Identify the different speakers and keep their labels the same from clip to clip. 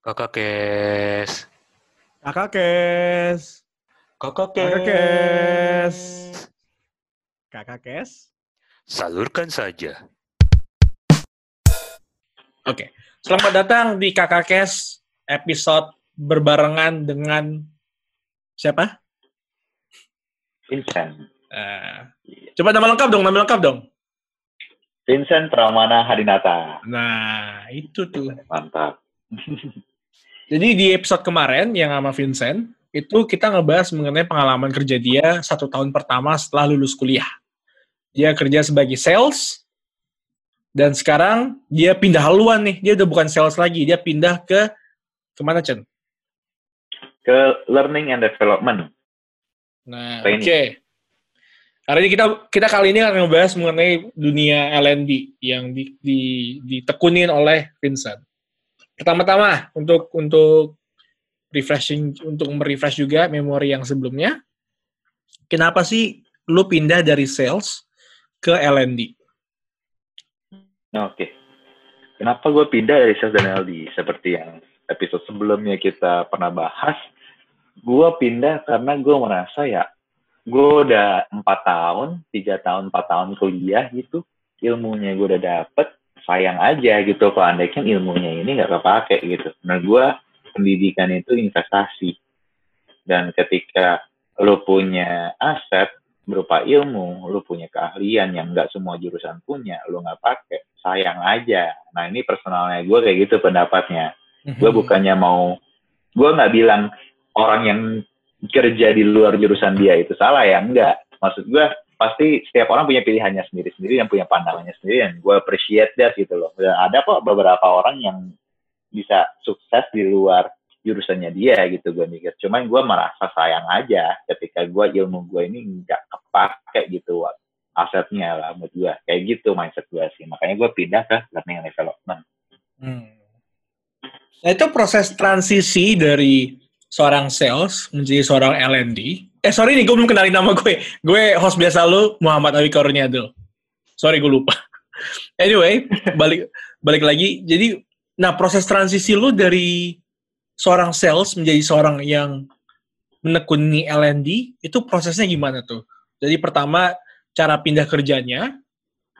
Speaker 1: Kakak Kes.
Speaker 2: Kakak Kes.
Speaker 1: Kakak
Speaker 2: Kakak Kes. Kakak Kes.
Speaker 1: Salurkan saja.
Speaker 2: Oke. Selamat datang di Kakak Kes episode berbarengan dengan siapa?
Speaker 3: Vincent.
Speaker 2: Eh, coba nama lengkap dong, nama lengkap dong.
Speaker 3: Vincent Pramana Hadinata.
Speaker 2: Nah, itu tuh.
Speaker 3: Mantap.
Speaker 2: Jadi di episode kemarin yang sama Vincent, itu kita ngebahas mengenai pengalaman kerja dia satu tahun pertama setelah lulus kuliah. Dia kerja sebagai sales, dan sekarang dia pindah haluan nih. Dia udah bukan sales lagi, dia pindah ke ke mana, Chen?
Speaker 3: Ke Learning and Development.
Speaker 2: Nah, oke.
Speaker 3: Training.
Speaker 2: Hari ini kita kita kali ini akan ngebahas mengenai dunia L&D yang di, di, ditekunin oleh Vincent. Pertama-tama untuk untuk refreshing untuk merefresh juga memori yang sebelumnya. Kenapa sih lu pindah dari sales ke L&D?
Speaker 3: Nah, Oke. Kenapa gue pindah dari sales dan LD? Seperti yang episode sebelumnya kita pernah bahas, gue pindah karena gue merasa ya, gue udah empat tahun, tiga tahun, empat tahun kuliah gitu, ilmunya gue udah dapet, sayang aja gitu kalau andai kan ilmunya ini nggak kepake gitu. Nah gue pendidikan itu investasi dan ketika lo punya aset berupa ilmu, lo punya keahlian yang nggak semua jurusan punya, lo nggak pakai, sayang aja. Nah ini personalnya gue kayak gitu pendapatnya. Gue bukannya mau, gue nggak bilang orang yang kerja di luar jurusan dia itu salah ya, enggak. Maksud gue pasti setiap orang punya pilihannya sendiri-sendiri dan punya pandangannya sendiri dan gue appreciate that gitu loh. Dan ada kok beberapa orang yang bisa sukses di luar jurusannya dia gitu gue mikir. Cuman gue merasa sayang aja ketika gue ilmu gue ini nggak kepake gitu asetnya lah menurut gue. Kayak gitu mindset gue sih. Makanya gue pindah ke learning and development.
Speaker 2: Hmm. Nah, itu proses transisi dari seorang sales menjadi seorang L&D. Eh, sorry nih, gue belum kenalin nama gue. Gue host biasa lu, Muhammad Awi Kurniadul. Sorry, gue lupa. Anyway, balik balik lagi. Jadi, nah proses transisi lu dari seorang sales menjadi seorang yang menekuni L&D, itu prosesnya gimana tuh? Jadi pertama, cara pindah kerjanya.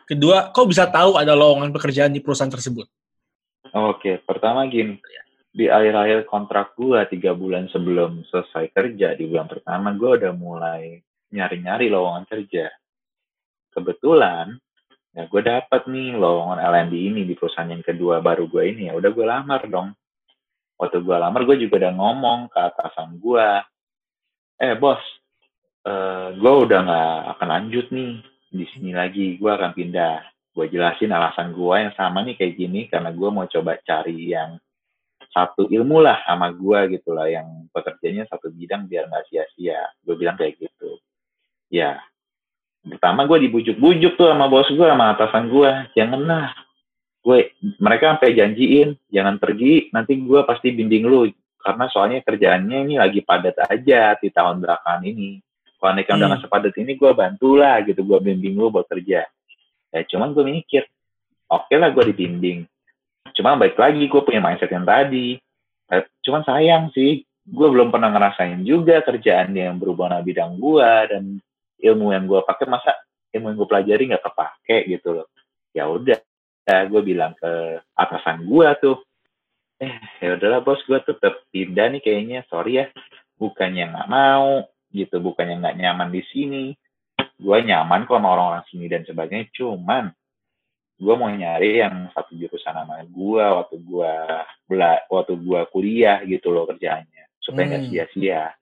Speaker 2: Kedua, kok bisa tahu ada lowongan pekerjaan di perusahaan tersebut?
Speaker 3: Oke, pertama gini, di akhir-akhir kontrak gua tiga bulan sebelum selesai kerja di bulan pertama gua udah mulai nyari-nyari lowongan kerja. Kebetulan ya gue dapat nih lowongan L&D ini di perusahaan yang kedua baru gue ini ya udah gue lamar dong. Waktu gue lamar gue juga udah ngomong ke atasan gua, eh bos, eh gue udah nggak akan lanjut nih di sini lagi, gue akan pindah gue jelasin alasan gue yang sama nih kayak gini karena gue mau coba cari yang satu ilmu lah sama gue gitu lah yang pekerjaannya satu bidang biar nggak sia-sia. Gue bilang kayak gitu. Ya pertama gue dibujuk-bujuk tuh sama bos gue sama atasan gue jangan lah. Gue mereka sampai janjiin jangan pergi nanti gue pasti bimbing lu. Karena soalnya kerjaannya ini lagi padat aja di tahun belakangan ini. Kalau mereka udah
Speaker 2: Hmm.
Speaker 3: nggak sepadat ini gue bantulah gitu gue bimbing lu buat kerja. Ya cuman gue mikir oke lah gue dibimbing cuman baik lagi gue punya mindset yang tadi. Eh, cuman sayang sih gue belum pernah ngerasain juga kerjaan yang berhubungan sama bidang gue dan ilmu yang gue pakai masa ilmu yang gue pelajari nggak kepake gitu loh. Ya udah gue bilang ke atasan gue tuh eh ya udahlah bos gue tetap pindah nih kayaknya sorry ya bukannya nggak mau gitu bukannya nggak nyaman di sini. Gue nyaman kok sama orang-orang sini dan sebagainya cuman gue mau nyari yang satu jurusan sama gue waktu gue bela waktu gue kuliah gitu loh kerjaannya supaya nggak
Speaker 2: Hmm.
Speaker 3: sia-sia.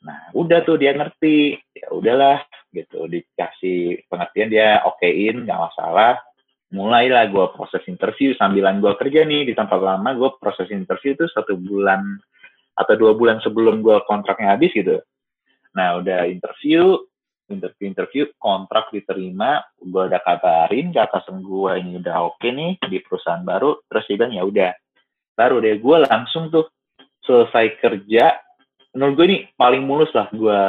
Speaker 3: Nah udah tuh dia ngerti ya udahlah gitu dikasih pengertian dia okein nggak masalah. Mulailah gue proses interview sambilan gue kerja nih di tempat lama gue proses interview itu satu bulan atau dua bulan sebelum gue kontraknya habis gitu. Nah udah interview interview interview kontrak diterima gue udah kabarin ke atasan gue ini udah oke nih di perusahaan baru terus dia bilang ya udah baru deh gue langsung tuh selesai kerja menurut gue ini paling mulus lah gue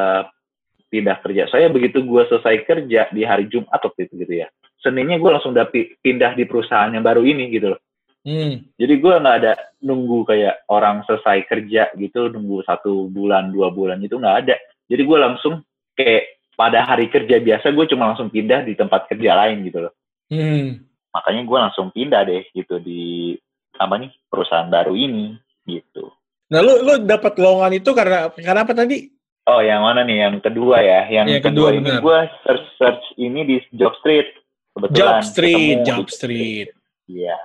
Speaker 3: pindah kerja saya begitu gue selesai kerja di hari Jumat waktu itu gitu ya Seninnya gue langsung udah pi- pindah di perusahaan yang baru ini gitu loh
Speaker 2: Hmm.
Speaker 3: Jadi gue nggak ada nunggu kayak orang selesai kerja gitu, nunggu satu bulan, dua bulan itu nggak ada. Jadi gue langsung kayak pada hari kerja biasa gue cuma langsung pindah di tempat kerja lain gitu loh.
Speaker 2: Hmm.
Speaker 3: Makanya gue langsung pindah deh gitu di apa nih perusahaan baru ini gitu.
Speaker 2: Nah, lu lu dapat lowongan itu karena karena apa tadi?
Speaker 3: Oh, yang mana nih? Yang kedua ya. Yang
Speaker 2: Yang
Speaker 3: kedua,
Speaker 2: kedua,
Speaker 3: ini gue search search ini di Job Street. Kebetulan
Speaker 2: Job Street.
Speaker 3: Iya.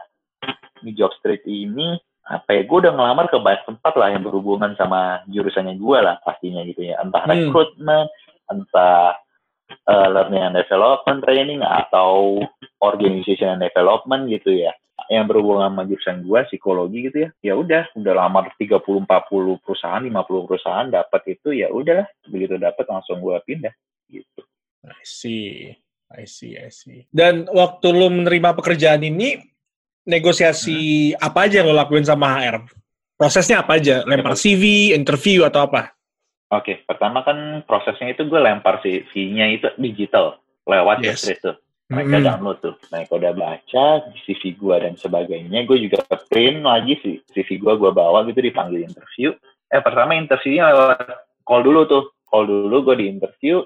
Speaker 3: Di Job Street ini apa ya? Gue udah ngelamar ke banyak tempat lah yang berhubungan sama jurusannya gue lah pastinya gitu ya. Entah
Speaker 2: Hmm.
Speaker 3: rekrutmen, entah uh, learning and development training atau organization and development gitu ya. Yang berhubungan sama jurusan gue psikologi gitu ya. Ya udah, udah lamar 30 40 perusahaan, 50 perusahaan dapat itu ya udahlah. Begitu dapat langsung gue pindah gitu.
Speaker 2: I see. I see, I see. Dan waktu lu menerima pekerjaan ini, negosiasi apa aja yang lo lakuin sama HR? Prosesnya apa aja? Lempar CV, interview, atau apa?
Speaker 3: Oke, pertama kan prosesnya itu gue lempar CV-nya itu digital lewat
Speaker 2: Yes.
Speaker 3: Street tuh. Mereka
Speaker 2: Mm-mm.
Speaker 3: download tuh. Mereka udah baca CV gue dan sebagainya. Gue juga print lagi sih CV gue gue bawa gitu dipanggil interview. Eh pertama interviewnya lewat call dulu tuh. Call dulu gue di interview.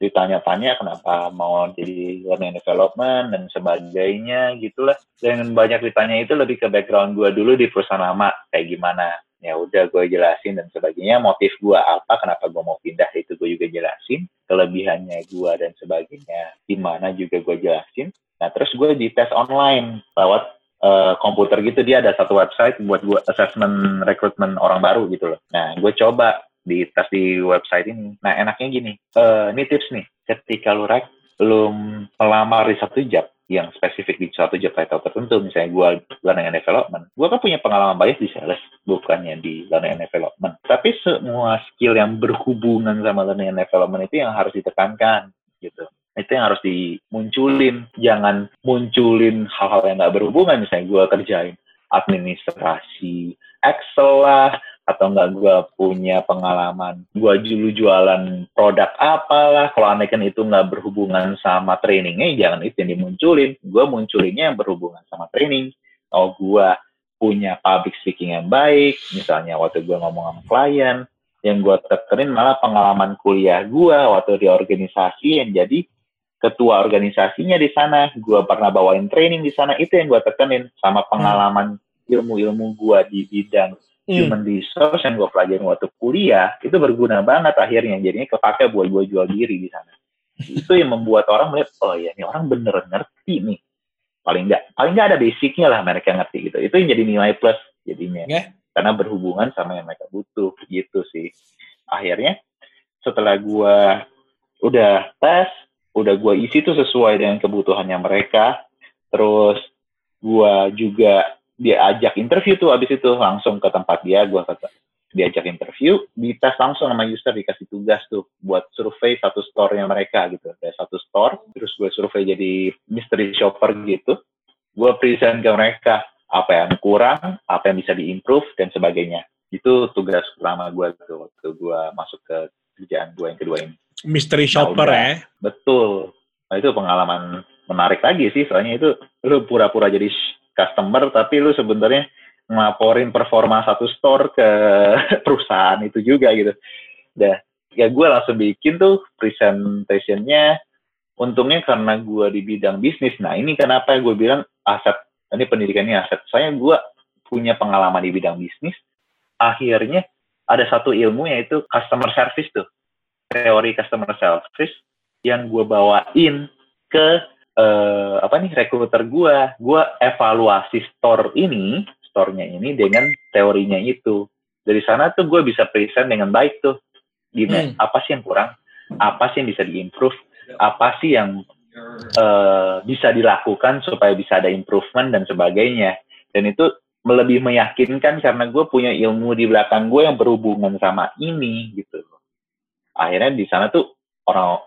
Speaker 3: Ditanya-tanya kenapa mau jadi learning development dan sebagainya gitulah. Dan banyak ditanya itu lebih ke background gue dulu di perusahaan lama kayak gimana. Ya udah gue jelasin dan sebagainya. Motif gue apa, kenapa gue mau pindah itu gue juga jelasin. Kelebihannya gue dan sebagainya di mana juga gue jelasin. Nah terus gue dites online lewat eh, komputer gitu. Dia ada satu website buat gue assessment rekrutmen orang baru gitu loh. Nah gue coba di tes di website ini. Nah enaknya gini. Eh, ini tips nih. Ketika lu rek lu melamar di satu job yang spesifik di satu job title tertentu. Misalnya gue learning and development. Gue kan punya pengalaman banyak di sales bukannya di learning and development. Tapi semua skill yang berhubungan sama learning and development itu yang harus ditekankan gitu. Itu yang harus dimunculin. Jangan munculin hal-hal yang nggak berhubungan. Misalnya gue kerjain administrasi Excel lah atau enggak gue punya pengalaman? Gue dulu jualan produk apalah? Kalau aneh kan itu nggak berhubungan sama trainingnya jangan itu yang dimunculin. Gue munculinnya yang berhubungan sama training. Oh gue punya public speaking yang baik misalnya waktu gue ngomong sama klien yang gue tekenin malah pengalaman kuliah gue waktu di organisasi yang jadi ketua organisasinya di sana. Gue pernah bawain training di sana itu yang gue tekenin sama pengalaman ilmu-ilmu gue di bidang
Speaker 2: Hmm.
Speaker 3: human resource yang gue pelajarin waktu kuliah itu berguna banget akhirnya. Jadinya kepake buat gue jual diri di sana. Itu yang membuat orang melihat oh ya ini orang bener ngerti nih. Paling nggak paling nggak ada basicnya lah mereka ngerti gitu. Itu yang jadi nilai plus jadinya.
Speaker 2: Oke.
Speaker 3: karena berhubungan sama yang mereka butuh gitu sih. Akhirnya setelah gue udah tes udah gue isi tuh sesuai dengan kebutuhannya mereka. Terus gue juga diajak interview tuh abis itu langsung ke tempat dia gue kata diajak interview dites langsung sama user dikasih tugas tuh buat survei satu store-nya mereka gitu ada satu store terus gue survei jadi mystery shopper gitu gue present ke mereka apa yang kurang apa yang bisa diimprove dan sebagainya itu tugas pertama gue tuh waktu gue masuk ke kerjaan gue yang kedua ini
Speaker 2: Mystery shopper
Speaker 3: udah.
Speaker 2: ya.
Speaker 3: Betul. Nah, itu pengalaman menarik lagi sih, soalnya itu lu pura-pura jadi customer, tapi lu sebenarnya ngelaporin performa satu store ke perusahaan itu juga gitu. Dah, ya gue langsung bikin tuh presentationnya. Untungnya karena gue di bidang bisnis. Nah ini kenapa gue bilang aset, ini pendidikannya aset. Soalnya gue punya pengalaman di bidang bisnis. Akhirnya ada satu ilmu yaitu customer service tuh teori customer service yang gue bawain ke eh, apa nih rekruter gue gue evaluasi store ini store-nya ini dengan teorinya itu. Dari sana tuh gue bisa present dengan baik tuh.
Speaker 2: Hmm.
Speaker 3: gini apa sih yang kurang? Apa sih yang bisa diimprove? Apa sih yang eh, bisa dilakukan supaya bisa ada improvement dan sebagainya. Dan itu lebih meyakinkan karena gue punya ilmu di belakang gue yang berhubungan sama ini gitu. Akhirnya di sana tuh orang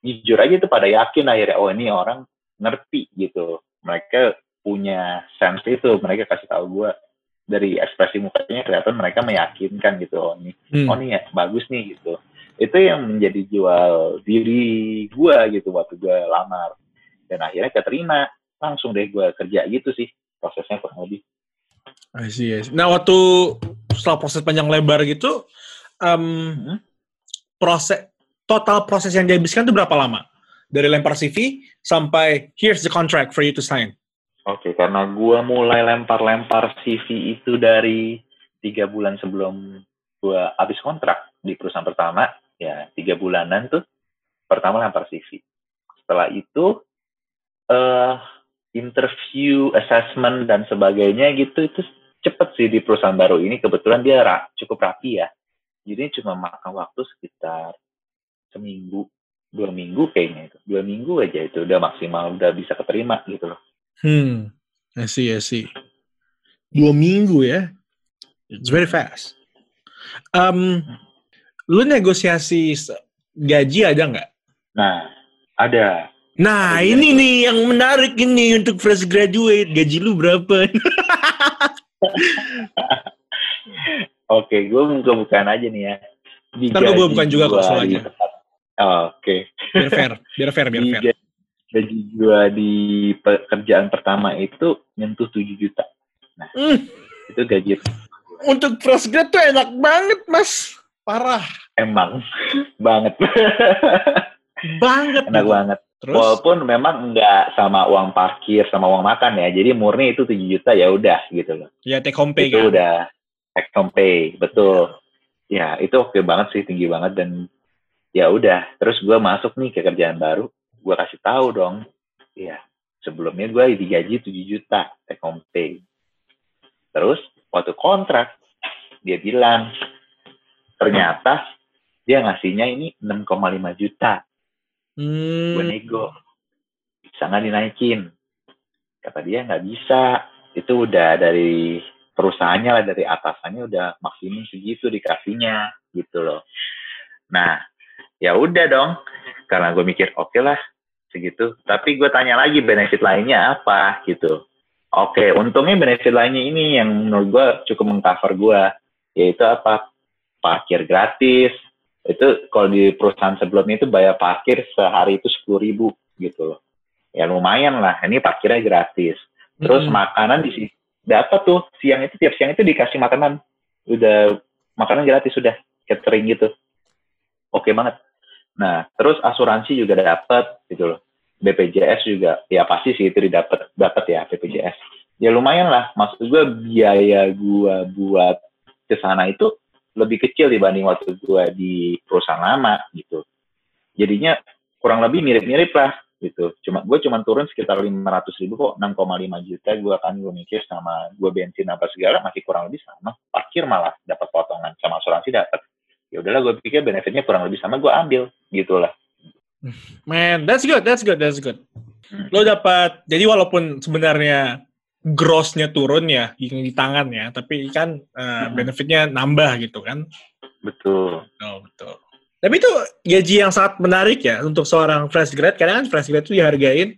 Speaker 3: jujur aja tuh pada yakin akhirnya oh ini orang ngerti gitu mereka punya sense itu mereka kasih tahu gue dari ekspresi mukanya kelihatan mereka meyakinkan gitu oh ini
Speaker 2: Hmm.
Speaker 3: oh nih ya bagus nih gitu itu yang menjadi jual diri gue gitu waktu gue lamar dan akhirnya keterima langsung deh gue kerja gitu sih prosesnya kurang lebih
Speaker 2: I see, I see. Nah, waktu setelah proses panjang lebar gitu, um,
Speaker 3: Hmm?
Speaker 2: proses total proses yang dihabiskan itu berapa lama? Dari lempar CV sampai here's the contract for you to sign.
Speaker 3: Oke, karena gua mulai lempar-lempar CV itu dari tiga bulan sebelum gua habis kontrak di perusahaan pertama, ya tiga bulanan tuh pertama lempar CV. Setelah itu eh interview, assessment dan sebagainya gitu itu cepet sih di perusahaan baru ini. Kebetulan dia ra- cukup rapi ya. Jadi cuma makan waktu sekitar seminggu, dua minggu kayaknya itu. Dua minggu aja itu udah maksimal, udah bisa keterima gitu loh.
Speaker 2: Hmm, I see, I see. Dua minggu ya. It's very fast. Um, lu negosiasi gaji ada nggak?
Speaker 3: Nah, ada.
Speaker 2: Nah,
Speaker 3: Ada
Speaker 2: ini nih yang menarik ini untuk fresh graduate. Gaji lu berapa?
Speaker 3: Oke, gue buka-bukaan aja nih ya. Di
Speaker 2: Ntar gua
Speaker 3: gaji
Speaker 2: buka-bukaan juga kok
Speaker 3: gua Oh, Oke.
Speaker 2: biar fair, biar fair, biar
Speaker 3: Di
Speaker 2: fair.
Speaker 3: gaji, gue di pekerjaan pertama itu nyentuh 7 juta.
Speaker 2: Hmm,
Speaker 3: Itu gaji
Speaker 2: untuk fresh grad tuh enak banget, Mas. Parah.
Speaker 3: emang banget.
Speaker 2: Banget.
Speaker 3: Enak
Speaker 2: gitu.
Speaker 3: banget.
Speaker 2: Terus?
Speaker 3: Walaupun memang nggak sama uang parkir, sama uang makan ya. Jadi murni itu 7 juta ya udah gitu loh.
Speaker 2: Ya take home pay
Speaker 3: itu
Speaker 2: kan?
Speaker 3: udah take home pay betul ya itu oke banget sih tinggi banget dan ya udah terus gue masuk nih ke kerjaan baru gue kasih tahu dong. Ya sebelumnya gue digaji 7 juta pay. Terus waktu kontrak dia bilang ternyata dia ngasihnya ini 6,5 juta. Gue
Speaker 2: Hmm,
Speaker 3: nego. Bisa nggak dinaikin? Kata dia nggak bisa. Itu udah dari perusahaannya lah dari atasannya udah maksimum segitu dikasihnya gitu loh. Nah ya udah dong. Karena gue mikir oke lah segitu. Tapi gue tanya lagi benefit lainnya apa? Gitu. Oke untungnya benefit lainnya ini yang menurut gue cukup mengcover gue yaitu apa? Parkir gratis. Itu kalau di perusahaan sebelumnya itu bayar parkir sehari itu sepuluh ribu gitu loh. Ya lumayan lah ini parkirnya gratis. Terus
Speaker 2: mm-mm.
Speaker 3: makanan di sini dapat tuh siang itu tiap siang itu dikasih makanan. Udah makanan gratis sudah catering gitu. Oke banget nah terus asuransi juga dapat gitu loh. BPJS juga ya pasti sih itu didapat dapat ya BPJS ya lumayan lah maksud gue biaya gua buat ke sana itu lebih kecil dibanding waktu gua di perusahaan lama gitu. Jadinya kurang lebih mirip-mirip lah gitu. Cuma gue cuma turun sekitar 500 ribu kok 6,5 juta gue kan gue mikir sama gue bensin apa segala masih kurang lebih sama. Parkir malah dapat potongan sama asuransi dapat ya udahlah gue pikir benefitnya kurang lebih sama gue ambil gitulah
Speaker 2: Man, that's good, that's good, that's good. Lo dapat, jadi walaupun sebenarnya grossnya turun ya di, di tangan ya, tapi kan
Speaker 3: Mhm.
Speaker 2: benefitnya nambah gitu kan.
Speaker 3: betul
Speaker 2: Oh, betul. Tapi itu gaji yang sangat menarik ya untuk seorang fresh grad. Karena kan fresh grad itu dihargain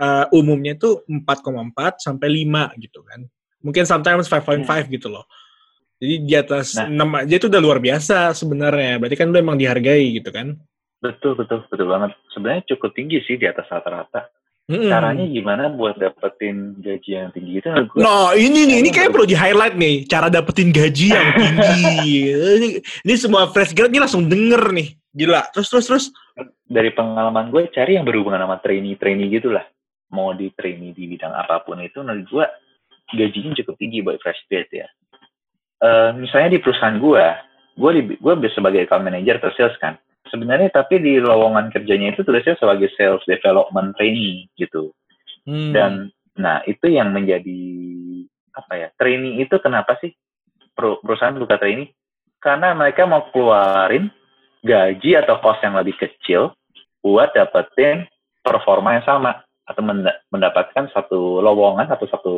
Speaker 2: eh, umumnya tuh 4,4 sampai 5 gitu kan. Mungkin sometimes 5.5 gitu loh. Jadi di atas
Speaker 3: Nah.
Speaker 2: 6 aja itu udah luar biasa sebenarnya. Berarti kan lu emang dihargai gitu kan.
Speaker 3: betul betul betul banget sebenarnya cukup tinggi sih di atas rata-rata
Speaker 2: Mm-mm.
Speaker 3: caranya gimana buat dapetin gaji yang tinggi itu gue
Speaker 2: Nah ini nih, ini kayak perlu di highlight nih, cara dapetin gaji yang tinggi. ini, ini semua fresh grad ini langsung denger nih, gila. Terus terus terus.
Speaker 3: dari pengalaman gue cari yang berhubungan sama trainee-trainee gitu lah. Mau di trainee di bidang apa pun itu menurut gue gajinya cukup tinggi buat fresh grad ya. Eh, misalnya di perusahaan gue, gue gue sebagai account manager atau sales kan. Sebenarnya tapi di lowongan kerjanya itu tulisnya sebagai sales development trainee gitu.
Speaker 2: Hmm.
Speaker 3: Dan nah itu yang menjadi apa ya trainee itu kenapa sih per- perusahaan buka trainee? Karena mereka mau keluarin gaji atau cost yang lebih kecil buat dapetin performa yang sama atau menda- mendapatkan satu lowongan atau satu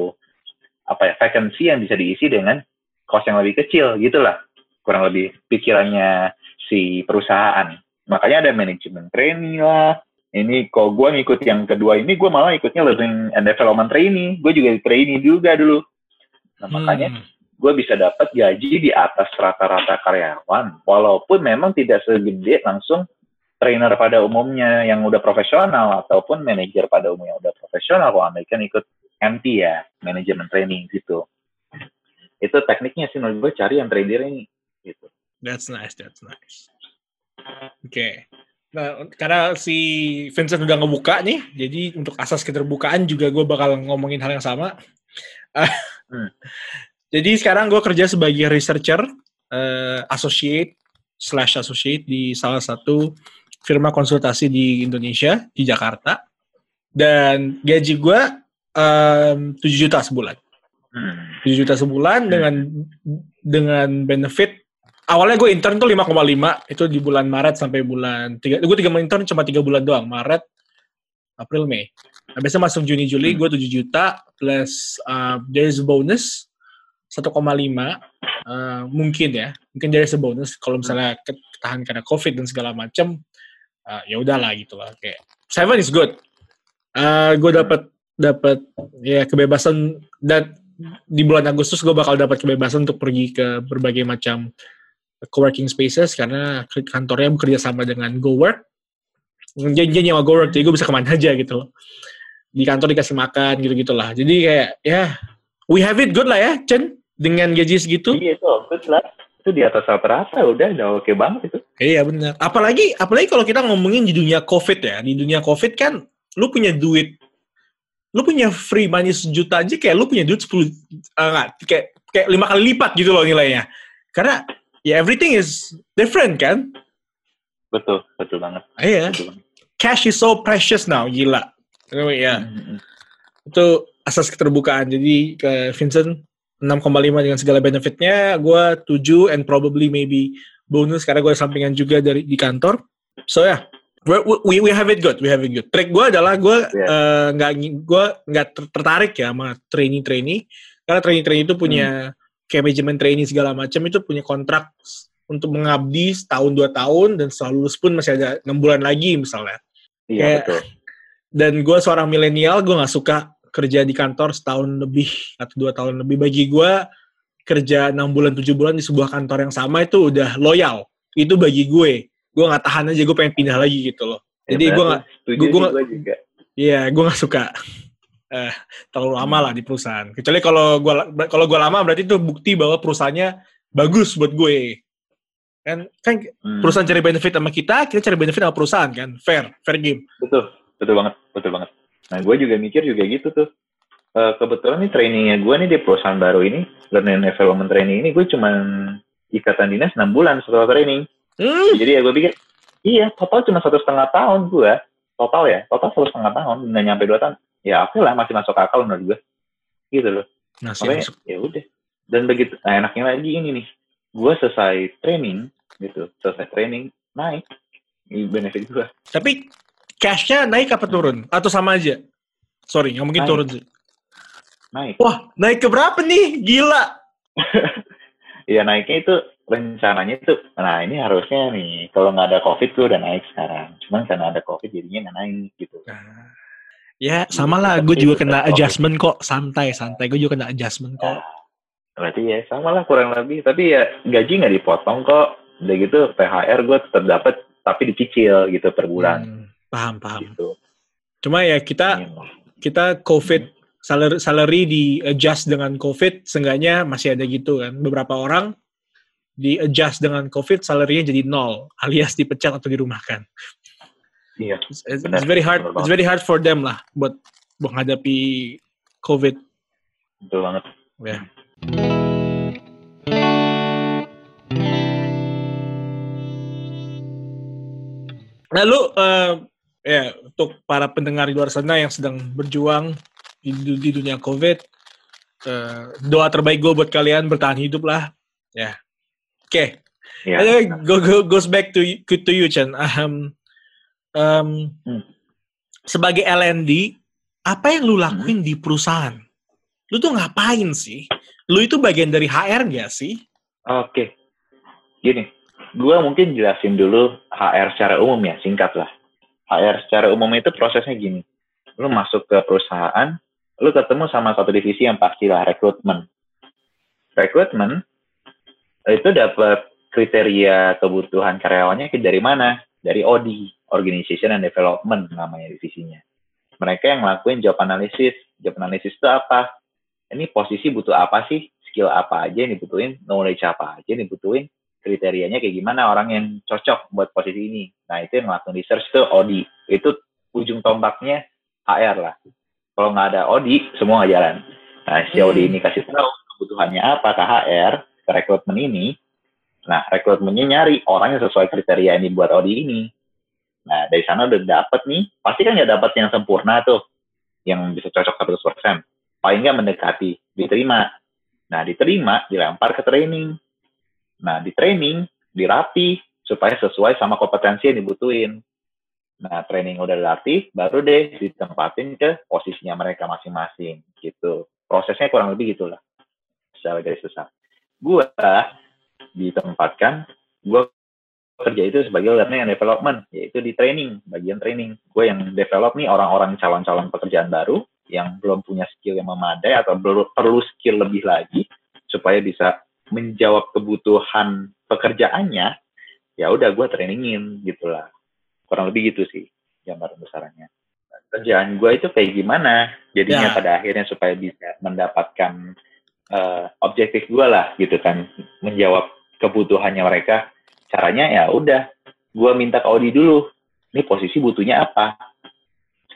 Speaker 3: apa ya vacancy yang bisa diisi dengan cost yang lebih kecil gitulah kurang lebih pikirannya si perusahaan. Makanya ada manajemen trainee lah. Ini kalau gue ngikut yang kedua ini gue malah ikutnya learning and development trainee. Gue juga trainee juga dulu. Nah makanya
Speaker 2: Hmm.
Speaker 3: gue bisa dapat gaji di atas rata-rata karyawan walaupun memang tidak segede langsung trainer pada umumnya yang udah profesional ataupun manajer pada umumnya yang udah profesional. Kalau Amerika ikut MT ya manajemen training gitu itu tekniknya sih menurut gue cari yang trader ini gitu
Speaker 2: That's nice, that's nice. Oke. Nah, karena si Vincent udah ngebuka nih, jadi untuk asas keterbukaan juga gue bakal ngomongin hal yang sama.
Speaker 3: Hmm.
Speaker 2: Jadi sekarang gue kerja sebagai researcher, eh, associate slash associate di salah satu firma konsultasi di Indonesia di Jakarta, dan gaji gue em, 7 juta sebulan.
Speaker 3: Hmm.
Speaker 2: 7 juta sebulan dengan dengan benefit awalnya gue intern tuh 5,5 itu di bulan Maret sampai bulan tiga gue tiga intern cuma tiga bulan doang Maret April Mei. Nah, biasanya masuk Juni Juli gue 7 juta plus uh, there's a bonus 1,5 uh, mungkin ya mungkin there's a bonus kalau misalnya ketahan karena covid dan segala macam uh, ya udahlah gitu lah kayak seven is good. Uh, gue dapat dapat ya kebebasan dan di bulan Agustus gue bakal dapat kebebasan untuk pergi ke berbagai macam coworking spaces karena kantornya bekerja sama dengan GoWork. Janjian nyewa GoWork, jadi gue bisa ke mana aja gitu loh. Di kantor dikasih makan gitu-gitu lah. Jadi kayak, ya, we have it good lah ya, Chen. Dengan gaji segitu.
Speaker 3: iya itu good lah itu di atas rata-rata udah udah oke banget itu
Speaker 2: Iya benar. Apalagi apalagi kalau kita ngomongin di dunia COVID ya. Di dunia COVID kan lu punya duit lu punya free money sejuta aja kayak lu punya duit 10 eh, enggak, kayak kayak lima kali lipat gitu loh nilainya. Karena ya everything is different kan?
Speaker 3: betul betul banget
Speaker 2: Iya.
Speaker 3: betul banget.
Speaker 2: Cash is so precious now, gila. Anyway, ya.
Speaker 3: Hmm, hmm,
Speaker 2: Itu asas keterbukaan. Jadi ke Vincent 6,5 dengan segala benefitnya, gue 7 and probably maybe bonus karena gue sampingan juga dari di kantor. So ya, yeah, we, we have it good, we have it good. Trik gue adalah gue
Speaker 3: Yeah.
Speaker 2: nggak gue nggak ter- tertarik ya sama trainee trainee karena trainee trainee itu punya kayak manajemen trainee segala macam itu punya kontrak untuk mengabdi setahun dua tahun dan setelah lulus pun masih ada enam bulan lagi misalnya.
Speaker 3: Iya
Speaker 2: Kayak-
Speaker 3: betul.
Speaker 2: dan gue seorang milenial gue nggak suka kerja di kantor setahun lebih atau dua tahun lebih. Bagi gue kerja enam bulan tujuh bulan di sebuah kantor yang sama itu udah loyal. Itu bagi gue gue nggak tahan aja gue pengen pindah lagi gitu loh
Speaker 3: Ya,
Speaker 2: Jadi nggak- gua-
Speaker 3: sih
Speaker 2: gua-
Speaker 3: gua juga
Speaker 2: Iya, gue nggak suka eh, terlalu lama lah di perusahaan. Kecuali kalau gue kalau gue lama berarti itu bukti bahwa perusahaannya bagus buat gue. Kan kan
Speaker 3: Hmm.
Speaker 2: perusahaan cari benefit sama kita, kita cari benefit sama perusahaan kan, fair, fair game.
Speaker 3: betul betul banget betul banget nah gue juga mikir juga gitu tuh Eh, kebetulan nih trainingnya gue nih di perusahaan baru ini learning and development training ini gue cuman ikatan dinas 6 bulan setelah training
Speaker 2: Hmm,
Speaker 3: jadi ya gue pikir iya total cuma satu setengah tahun gue total ya total satu setengah tahun nggak nyampe dua tahun ya oke lah masih masuk akal menurut gue gitu loh
Speaker 2: masih
Speaker 3: makanya
Speaker 2: masuk.
Speaker 3: ya udah dan begitu nah enaknya lagi ini nih gue selesai training gitu selesai training naik ini benefit gue
Speaker 2: Tapi cashnya naik apa turun? Atau sama aja? Sorry, nggak mungkin
Speaker 3: Naik.
Speaker 2: turun sih.
Speaker 3: naik
Speaker 2: Wah, naik ke berapa nih? Gila.
Speaker 3: ya naiknya itu rencananya itu nah ini harusnya nih kalau nggak ada covid tuh udah naik sekarang cuman karena ada covid jadinya nggak naik gitu
Speaker 2: Ya, sama lah. Gue juga kena adjustment kok. Santai, santai. Gue juga kena adjustment kok.
Speaker 3: Ya, berarti ya sama lah kurang lebih tapi ya gaji nggak dipotong kok udah gitu THR gue tetap dapat tapi dicicil gitu per bulan
Speaker 2: Hmm, paham, paham.
Speaker 3: gitu
Speaker 2: Cuma ya kita
Speaker 3: Iya.
Speaker 2: kita COVID salary, salary di adjust dengan COVID, seenggaknya masih ada gitu kan. Beberapa orang di adjust dengan COVID, salary-nya jadi nol, alias dipecat atau dirumahkan.
Speaker 3: iya
Speaker 2: It's, it's
Speaker 3: Benar,
Speaker 2: very hard,
Speaker 3: benar
Speaker 2: it's very hard for them lah buat menghadapi COVID.
Speaker 3: betul banget
Speaker 2: Ya. Nah, lu eh, ya untuk para pendengar di luar sana yang sedang berjuang di, di dunia COVID, eh, doa terbaik gue buat kalian bertahan hidup lah. Ya. Oke.
Speaker 3: ya
Speaker 2: Anyway, go, go, goes back to you- to you, Chan. Um, um,
Speaker 3: Hmm.
Speaker 2: Sebagai LND, apa yang lu lakuin di perusahaan? Lu tuh ngapain sih? Lu itu bagian dari HR gak sih?
Speaker 3: Oke. Gini, gue mungkin jelasin dulu HR secara umum ya, singkat lah. HR secara umum itu prosesnya gini. Lu masuk ke perusahaan, lu ketemu sama satu divisi yang pastilah rekrutmen. Rekrutmen itu dapat kriteria kebutuhan karyawannya dari mana? Dari OD, Organization and Development namanya divisinya. Mereka yang ngelakuin job analysis. Job analysis itu apa? Ini posisi butuh apa sih? skill apa aja yang dibutuhin, knowledge apa aja yang dibutuhin, kriterianya kayak gimana orang yang cocok buat posisi ini. Nah itu yang ngelakuin research itu ODI. Itu ujung tombaknya HR lah. Kalau nggak ada ODI, semua nggak jalan. Nah si
Speaker 2: Hmm.
Speaker 3: ODI ini kasih tahu kebutuhannya apa ke HR, rekrutmen ini. Nah rekrutmennya nyari orang yang sesuai kriteria ini buat ODI ini. Nah dari sana udah dapet nih, pasti kan nggak dapet yang sempurna tuh, yang bisa cocok 100%. Paling nggak mendekati, diterima. Nah diterima, dilempar ke training. Nah, di training, dirapi supaya sesuai sama kompetensi yang dibutuhin. Nah, training udah dilatih, baru deh ditempatin ke posisinya mereka masing-masing gitu. Prosesnya kurang lebih gitulah. Secara garis besar. Gua ditempatkan, gua kerja itu sebagai learning and development, yaitu di training, bagian training. Gue yang develop nih orang-orang calon-calon pekerjaan baru yang belum punya skill yang memadai atau perlu, skill lebih lagi supaya bisa menjawab kebutuhan pekerjaannya, ya udah gue trainingin gitulah. Kurang lebih gitu sih gambaran besarannya. Kerjaan gue itu kayak gimana jadinya
Speaker 2: Ya.
Speaker 3: pada akhirnya supaya bisa mendapatkan eh, objektif gue lah gitu kan, menjawab kebutuhannya mereka. Caranya ya udah, gue minta ke Audi dulu. Ini posisi butuhnya apa?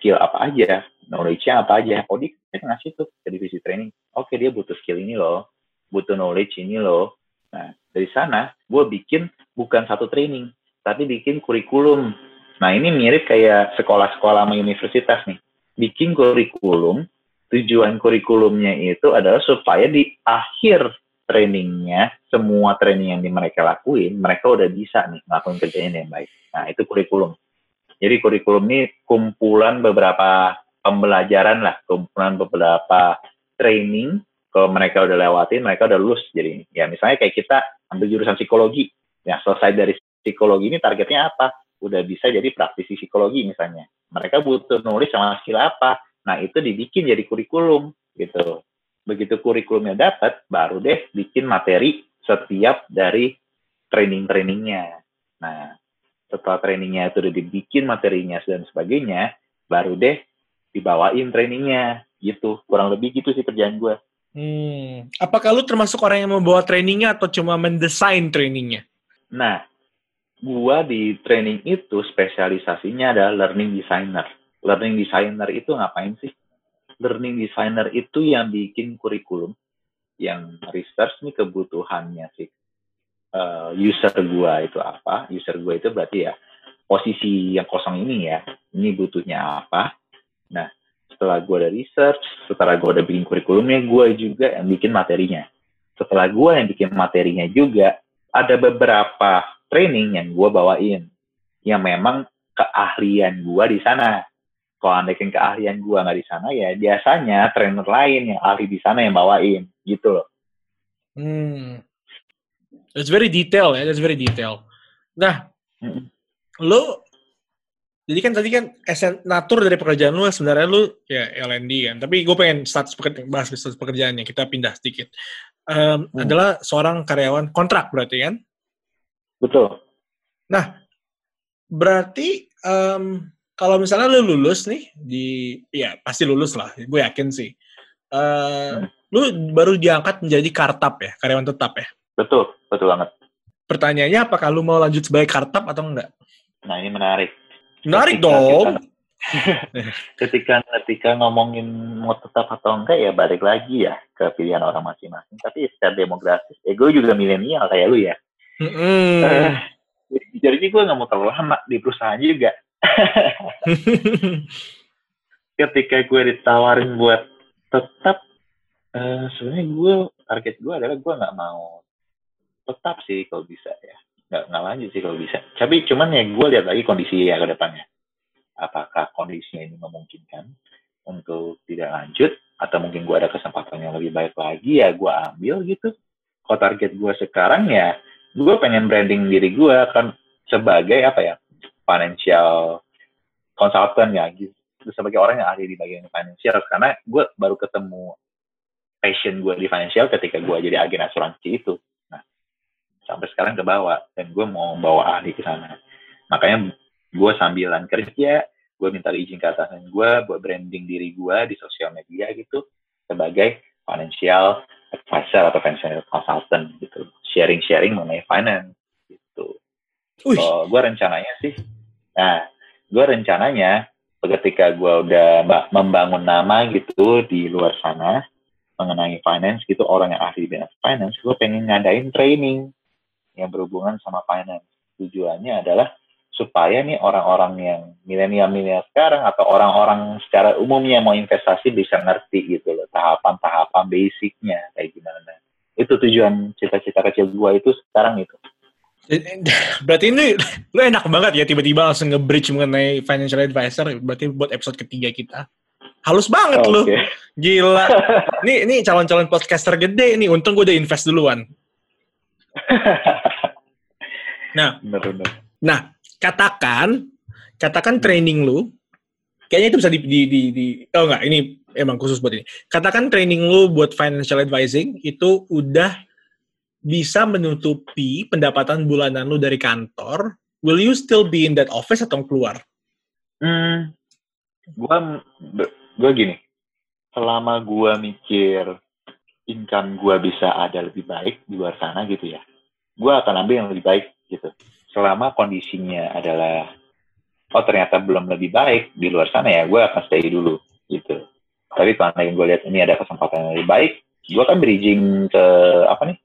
Speaker 3: Skill apa aja? Knowledge-nya apa aja? Audi kan ngasih tuh ke divisi training. Oke, dia butuh skill ini loh butuh knowledge ini loh. Nah, dari sana gue bikin bukan satu training, tapi bikin kurikulum. Nah, ini mirip kayak sekolah-sekolah sama universitas nih. Bikin kurikulum, tujuan kurikulumnya itu adalah supaya di akhir trainingnya, semua training yang di mereka lakuin, mereka udah bisa nih ngelakuin kerjanya yang baik. Nah, itu kurikulum. Jadi kurikulum ini kumpulan beberapa pembelajaran lah, kumpulan beberapa training kalau mereka udah lewatin, mereka udah lulus. Jadi ya misalnya kayak kita ambil jurusan psikologi, ya selesai dari psikologi ini targetnya apa? Udah bisa jadi praktisi psikologi misalnya. Mereka butuh nulis sama skill apa? Nah itu dibikin jadi kurikulum gitu. Begitu kurikulumnya dapat, baru deh bikin materi setiap dari training-trainingnya. Nah setelah trainingnya itu udah dibikin materinya dan sebagainya, baru deh dibawain trainingnya gitu. Kurang lebih gitu sih kerjaan gue.
Speaker 2: Hmm. Apakah lu termasuk orang yang membawa trainingnya atau cuma mendesain trainingnya?
Speaker 3: Nah, gua di training itu spesialisasinya adalah learning designer. Learning designer itu ngapain sih? Learning designer itu yang bikin kurikulum, yang research nih kebutuhannya sih. Eh, user gua itu apa? User gua itu berarti ya posisi yang kosong ini ya. Ini butuhnya apa? Nah, setelah gue ada research, setelah gue udah bikin kurikulumnya, gue juga yang bikin materinya. Setelah gue yang bikin materinya juga, ada beberapa training yang gue bawain, yang memang keahlian gue di sana. Kalau andaikan keahlian gue nggak di sana, ya biasanya trainer lain yang ahli di sana yang bawain, gitu loh.
Speaker 2: Hmm. It's very detail ya, that's very detail. Nah,
Speaker 3: Mm-mm.
Speaker 2: lu jadi kan tadi kan esen natur dari pekerjaan lu sebenarnya lu ya L&D kan. Tapi gue pengen status pekerjaan, bahas status pekerjaannya. Kita pindah sedikit. Em,
Speaker 3: Hmm.
Speaker 2: Adalah seorang karyawan kontrak berarti kan?
Speaker 3: Betul.
Speaker 2: Berarti em, kalau misalnya lu lulus nih di ya pasti lulus lah, gue yakin sih. Eh, lu baru diangkat menjadi kartap ya, karyawan tetap ya.
Speaker 3: Betul, betul banget.
Speaker 2: Pertanyaannya apakah lu mau lanjut sebagai kartap atau enggak?
Speaker 3: Nah ini menarik.
Speaker 2: Menarik
Speaker 3: Ketika
Speaker 2: dong.
Speaker 3: kita- ketika ketika ngomongin mau tetap atau enggak ya balik lagi ya ke pilihan orang masing-masing. Tapi secara demografis, eh gue juga milenial kayak lu ya.
Speaker 2: Mm-mm.
Speaker 3: Eh, jadi gue nggak mau terlalu lama di perusahaan juga. Ketika gue ditawarin buat tetap, eh, sebenarnya gue target gue adalah gue nggak mau tetap sih kalau bisa ya. Nggak nggak lanjut sih kalau bisa. Tapi cuman ya gue lihat lagi kondisi ya ke depannya. Apakah kondisinya ini memungkinkan untuk tidak lanjut atau mungkin gue ada kesempatan yang lebih baik lagi ya gue ambil gitu. Kalau target gue sekarang ya gue pengen branding diri gue kan sebagai apa ya financial consultant ya gitu. Sebagai orang yang ahli di bagian financial. Karena gue baru ketemu passion gue di financial ketika gue jadi agen asuransi itu. Nah sampai sekarang ke bawah. Dan gue mau bawa ahli ke sana. Makanya gue sambilan kerja gue minta izin ke atasan gue buat branding diri gue di sosial media gitu sebagai financial advisor atau financial consultant gitu. Sharing-sharing mengenai finance
Speaker 2: Wih,
Speaker 3: Oh, gue rencananya sih, nah, gue rencananya ketika gue udah ba- membangun nama gitu di luar sana mengenai finance gitu orang yang ahli di finance, gue pengen ngadain training yang berhubungan sama finance. Tujuannya adalah supaya nih orang-orang yang milenial-milenial sekarang atau orang-orang secara umumnya mau investasi bisa ngerti gitu loh tahapan-tahapan basicnya kayak gimana. Itu tujuan cita-cita kecil gue itu sekarang itu.
Speaker 2: berarti ini lu enak banget ya tiba-tiba langsung nge-bridge mengenai financial advisor. Berarti buat episode ketiga kita. Halus banget lu.
Speaker 3: Oke.
Speaker 2: Gila. Nih, nih calon-calon podcaster gede nih. Untung gue udah invest duluan. Nah,
Speaker 3: Bener-bener.
Speaker 2: Nah, katakan, katakan training lu, kayaknya itu bisa di, di, di, di- oh enggak, ini emang khusus buat ini. Katakan training lu buat financial advising itu udah bisa menutupi pendapatan bulanan lu dari kantor, will you still be in that office atau keluar?
Speaker 3: Hmm, gua gua gini, selama gua mikir income gua bisa ada lebih baik di luar sana gitu ya, gua akan ambil yang lebih baik gitu. Selama kondisinya adalah oh ternyata belum lebih baik di luar sana ya, gua akan stay dulu gitu. Tapi kalau nanti gue lihat ini ada kesempatan yang lebih baik, gua kan bridging ke apa nih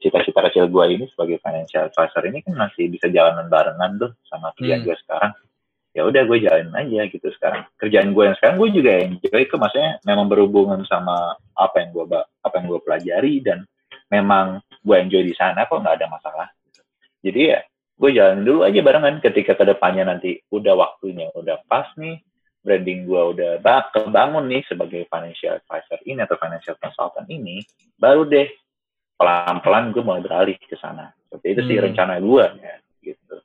Speaker 3: cita-cita kecil gua ini sebagai financial advisor ini kan masih bisa jalanan barengan tuh sama kerjaan
Speaker 2: Hmm.
Speaker 3: gue sekarang. Ya udah gue jalanin aja gitu sekarang. Kerjaan gue yang sekarang gue juga enjoy itu maksudnya memang berhubungan sama apa yang gue apa yang gue pelajari dan memang gue enjoy di sana kok nggak ada masalah. Jadi ya gue jalanin dulu aja barengan. Ketika ke depannya nanti udah waktunya udah pas nih branding gue udah ba- kebangun nih sebagai financial advisor ini atau financial consultant ini baru deh pelan-pelan gue mulai beralih ke sana seperti itu sih
Speaker 2: Hmm.
Speaker 3: rencana gue ya gitu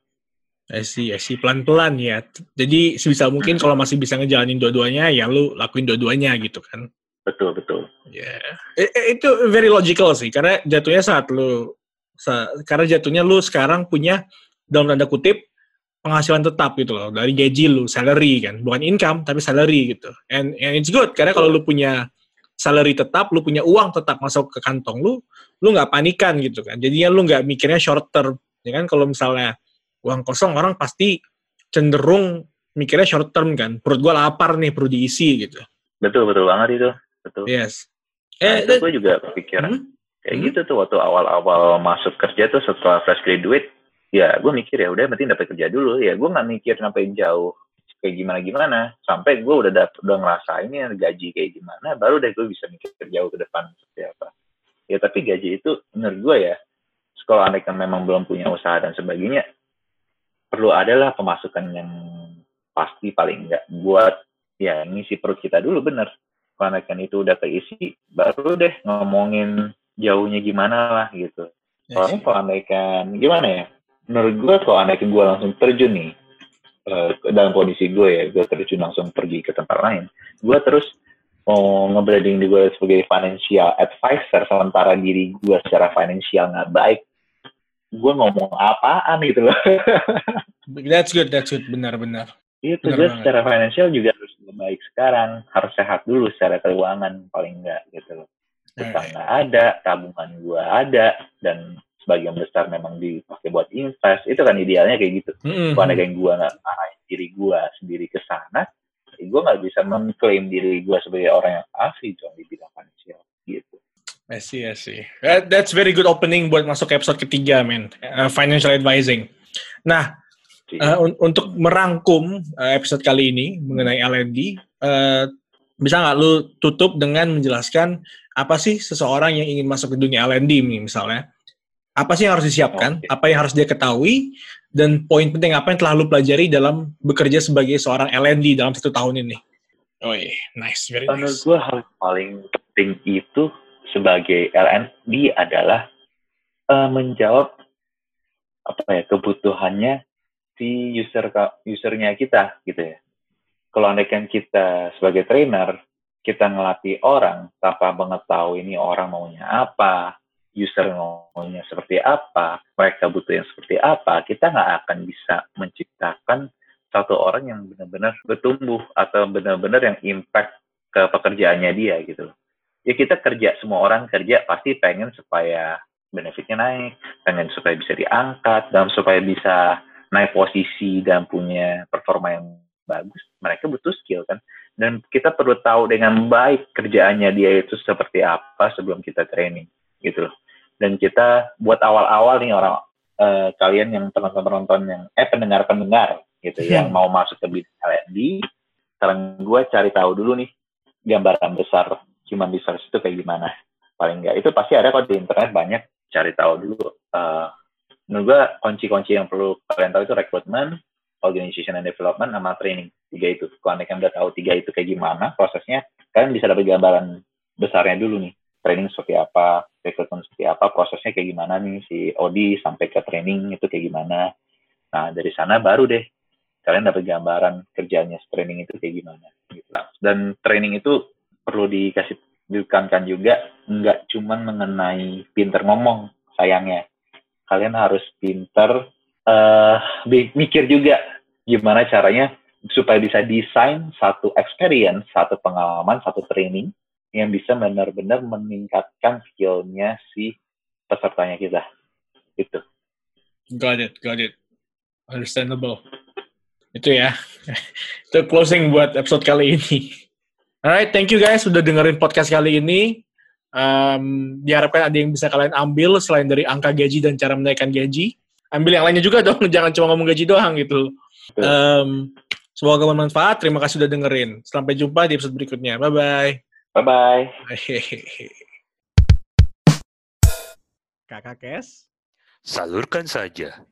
Speaker 2: I see, I see. Pelan-pelan ya. Jadi sebisa mungkin kalau masih bisa ngejalanin dua-duanya, ya lu lakuin dua-duanya gitu kan.
Speaker 3: betul betul
Speaker 2: Ya, eh, itu very logical sih, karena jatuhnya saat lu, sa- karena jatuhnya lu sekarang punya dalam tanda kutip penghasilan tetap gitu loh dari gaji lu, salary kan, bukan income tapi salary gitu. And, and it's good karena kalau lu punya salary tetap, lu punya uang tetap masuk ke kantong lu, lu nggak panikan gitu kan. Jadinya lu nggak mikirnya short term, ya kan? Kalau misalnya uang kosong orang pasti cenderung mikirnya short term kan. Perut gua lapar nih, perlu diisi gitu.
Speaker 3: betul betul banget itu betul
Speaker 2: Yes.
Speaker 3: Nah,
Speaker 2: Eh,
Speaker 3: itu gue juga kepikiran
Speaker 2: hmm?
Speaker 3: kayak
Speaker 2: Hmm.
Speaker 3: gitu tuh waktu awal-awal masuk kerja tuh setelah fresh graduate ya gue mikir ya udah penting dapat kerja dulu ya gue nggak mikir sampai jauh kayak gimana gimana sampai gue udah dapet, udah ngerasain ya gaji kayak gimana baru deh gue bisa mikir jauh ke depan seperti apa. Ya tapi gaji itu menurut gue ya kalau anak yang memang belum punya usaha dan sebagainya perlu adalah pemasukan yang pasti paling enggak buat ya ngisi perut kita dulu bener. Kalau anak itu udah keisi baru deh ngomongin jauhnya gimana lah gitu. Soalnya kalau andaikan gimana ya? Menurut gue kalau andaikan gue langsung terjun nih eh, dalam kondisi gue ya gue terjun langsung pergi ke tempat lain. Gue terus mau nge-branding di gue sebagai financial advisor sementara diri gue secara financial nggak baik gue ngomong apaan gitu loh.
Speaker 2: That's good, that's good. Benar-benar.
Speaker 3: itu
Speaker 2: Bener
Speaker 3: gue secara financial juga harus baik sekarang. Harus sehat dulu secara keuangan paling enggak gitu loh. Utang nggak ada tabungan gue ada dan sebagian besar memang dipakai buat invest itu kan idealnya kayak gitu
Speaker 2: Mm-mm.
Speaker 3: kalau ada yang gue nggak arahin diri gue sendiri ke sana gue nggak bisa mengklaim diri gue sebagai orang yang asli dong di bidang finansial gitu
Speaker 2: I see, I see. That- that's very good opening buat masuk ke episode ketiga, men. Uh, financial advising. Nah, uh, un- untuk merangkum uh, episode kali ini mengenai L&D, uh, bisa nggak lu tutup dengan menjelaskan apa sih seseorang yang ingin masuk ke dunia L&D misalnya? Apa sih yang harus disiapkan?
Speaker 3: Oke.
Speaker 2: Apa yang harus dia ketahui? Dan poin penting apa yang telah lu pelajari dalam bekerja sebagai seorang L&D dalam satu tahun ini? Oh nice, very
Speaker 3: menurut
Speaker 2: nice.
Speaker 3: gue hal paling penting itu sebagai LND adalah eh, menjawab apa ya kebutuhannya si user usernya kita gitu ya. Kalau andaikan kita sebagai trainer kita ngelatih orang tanpa mengetahui ini orang maunya apa, user maunya seperti apa, mereka butuh yang seperti apa, kita nggak akan bisa menciptakan satu orang yang benar-benar bertumbuh atau benar-benar yang impact ke pekerjaannya dia gitu. ya kita kerja semua orang kerja pasti pengen supaya benefitnya naik, pengen supaya bisa diangkat dan supaya bisa naik posisi dan punya performa yang bagus, mereka butuh skill kan. Dan kita perlu tahu dengan baik kerjaannya dia itu seperti apa sebelum kita training gitu loh. Dan kita buat awal-awal nih orang uh, kalian yang penonton-penonton yang eh pendengar-pendengar gitu yeah. yang mau masuk ke bisnis LND, sekarang gue cari tahu dulu nih gambaran besar human resource itu kayak gimana. Paling enggak itu pasti ada kok di internet banyak cari tahu dulu. Uh, menurut gue kunci-kunci yang perlu kalian tahu itu rekrutmen, organization and development, sama training. Tiga itu. Kalau kalian udah tahu tiga itu kayak gimana prosesnya, kalian bisa dapat gambaran besarnya dulu nih. Training seperti apa, rekrutmen seperti apa, prosesnya kayak gimana nih si Odi sampai ke training itu kayak gimana. Nah dari sana baru deh kalian dapat gambaran kerjanya training itu kayak gimana. Gitu. Dan training itu perlu dikasih ditekankan juga nggak cuma mengenai pinter ngomong sayangnya kalian harus pinter uh, mikir juga gimana caranya supaya bisa desain satu experience satu pengalaman satu training yang bisa benar-benar meningkatkan skillnya si pesertanya kita. Itu
Speaker 2: got it got it. Understandable. Itu ya. Itu closing buat episode kali ini. Alright thank you guys sudah dengerin podcast kali ini. Um, diharapkan ada yang bisa kalian ambil selain dari angka gaji dan cara menaikkan gaji. Ambil yang lainnya juga dong jangan cuma ngomong gaji doang gitu. Um, semoga bermanfaat. Terima kasih sudah dengerin. Sampai jumpa di episode berikutnya. Bye bye
Speaker 3: bye bye
Speaker 2: kakak kes?
Speaker 1: Salurkan saja